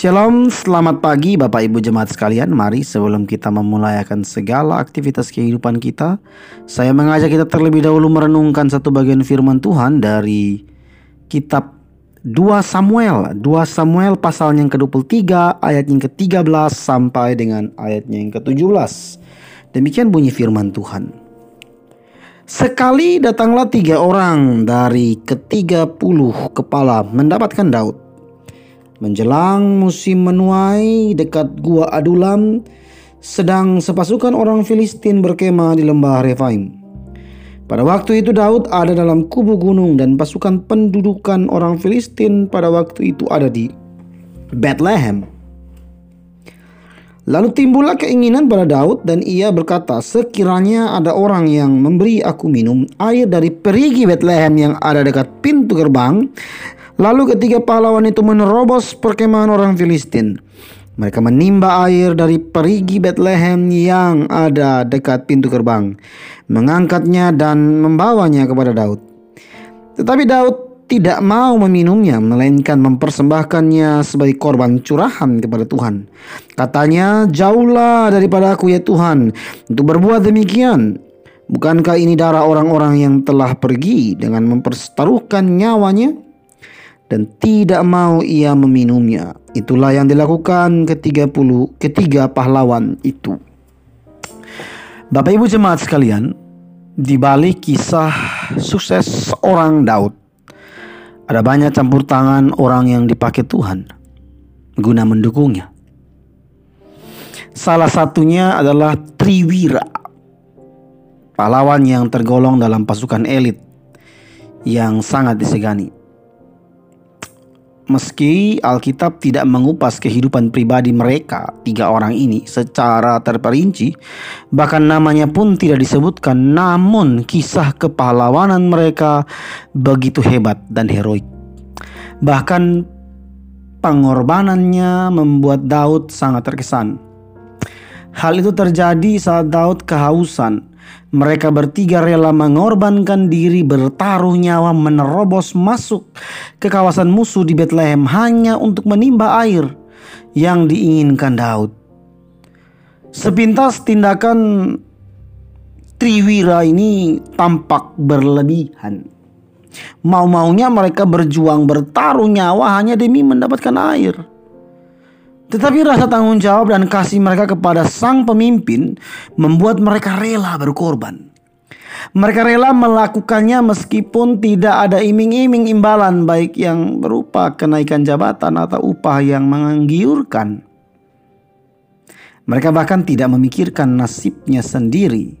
Shalom, selamat pagi Bapak Ibu Jemaat sekalian. Mari sebelum kita memulai akan segala aktivitas kehidupan kita, saya mengajak kita terlebih dahulu merenungkan satu bagian firman Tuhan dari kitab 2 Samuel. 2 Samuel pasal yang ke-23 ayat yang ke-13 sampai dengan ayatnya yang ke-17. Demikian bunyi firman Tuhan. Sekali datanglah tiga orang dari ketiga puluh kepala mendapatkan Daud Menjelang musim menuai dekat gua Adulam, sedang sepasukan orang Filistin berkemah di lembah Refaim. Pada waktu itu Daud ada dalam kubu gunung dan pasukan pendudukan orang Filistin pada waktu itu ada di Bethlehem. Lalu timbullah keinginan pada Daud dan ia berkata, sekiranya ada orang yang memberi aku minum air dari perigi Bethlehem yang ada dekat pintu gerbang, Lalu ketiga pahlawan itu menerobos perkemahan orang Filistin. Mereka menimba air dari perigi Bethlehem yang ada dekat pintu gerbang, mengangkatnya dan membawanya kepada Daud. Tetapi Daud tidak mau meminumnya, melainkan mempersembahkannya sebagai korban curahan kepada Tuhan. Katanya, "Jauhlah daripada aku, ya Tuhan, untuk berbuat demikian. Bukankah ini darah orang-orang yang telah pergi dengan mempertaruhkan nyawanya?" Dan tidak mau ia meminumnya. Itulah yang dilakukan ketiga puluh ketiga pahlawan itu. Bapak Ibu jemaat sekalian, di balik kisah sukses orang Daud, ada banyak campur tangan orang yang dipakai Tuhan guna mendukungnya. Salah satunya adalah Triwira, pahlawan yang tergolong dalam pasukan elit yang sangat disegani. Meski Alkitab tidak mengupas kehidupan pribadi mereka, tiga orang ini secara terperinci, bahkan namanya pun tidak disebutkan, namun kisah kepahlawanan mereka begitu hebat dan heroik. Bahkan pengorbanannya membuat Daud sangat terkesan. Hal itu terjadi saat Daud kehausan mereka bertiga rela mengorbankan diri bertaruh nyawa menerobos masuk ke kawasan musuh di Bethlehem hanya untuk menimba air yang diinginkan Daud. Sepintas tindakan Triwira ini tampak berlebihan. Mau-maunya mereka berjuang bertaruh nyawa hanya demi mendapatkan air. Tetapi rasa tanggung jawab dan kasih mereka kepada sang pemimpin membuat mereka rela berkorban. Mereka rela melakukannya meskipun tidak ada iming-iming imbalan baik yang berupa kenaikan jabatan atau upah yang menggiurkan. Mereka bahkan tidak memikirkan nasibnya sendiri.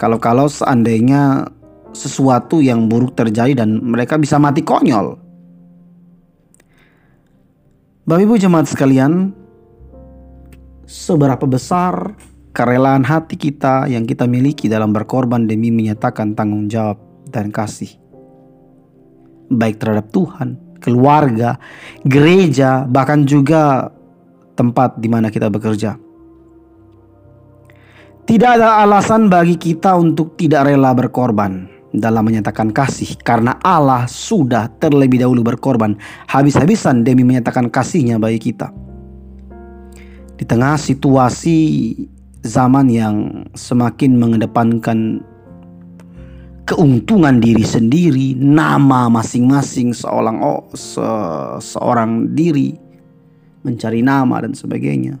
Kalau-kalau seandainya sesuatu yang buruk terjadi dan mereka bisa mati konyol. Bapak Ibu jemaat sekalian, seberapa besar kerelaan hati kita yang kita miliki dalam berkorban demi menyatakan tanggung jawab dan kasih. Baik terhadap Tuhan, keluarga, gereja, bahkan juga tempat di mana kita bekerja. Tidak ada alasan bagi kita untuk tidak rela berkorban dalam menyatakan kasih karena Allah sudah terlebih dahulu berkorban habis-habisan demi menyatakan kasihnya bagi kita. Di tengah situasi zaman yang semakin mengedepankan keuntungan diri sendiri, nama masing-masing seorang oh, se, seorang diri mencari nama dan sebagainya.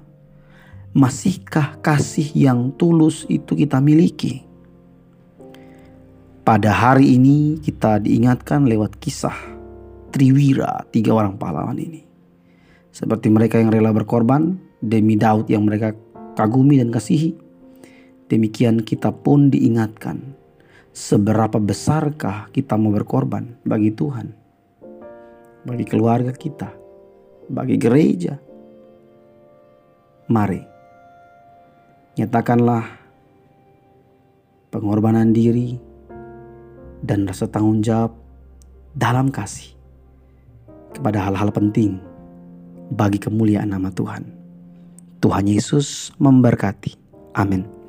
Masihkah kasih yang tulus itu kita miliki? Pada hari ini kita diingatkan lewat kisah Triwira, tiga orang pahlawan ini. Seperti mereka yang rela berkorban demi Daud yang mereka kagumi dan kasihi. Demikian kita pun diingatkan seberapa besarkah kita mau berkorban bagi Tuhan, bagi keluarga kita, bagi gereja. Mari, nyatakanlah pengorbanan diri dan rasa tanggung jawab dalam kasih kepada hal-hal penting bagi kemuliaan nama Tuhan. Tuhan Yesus memberkati. Amin.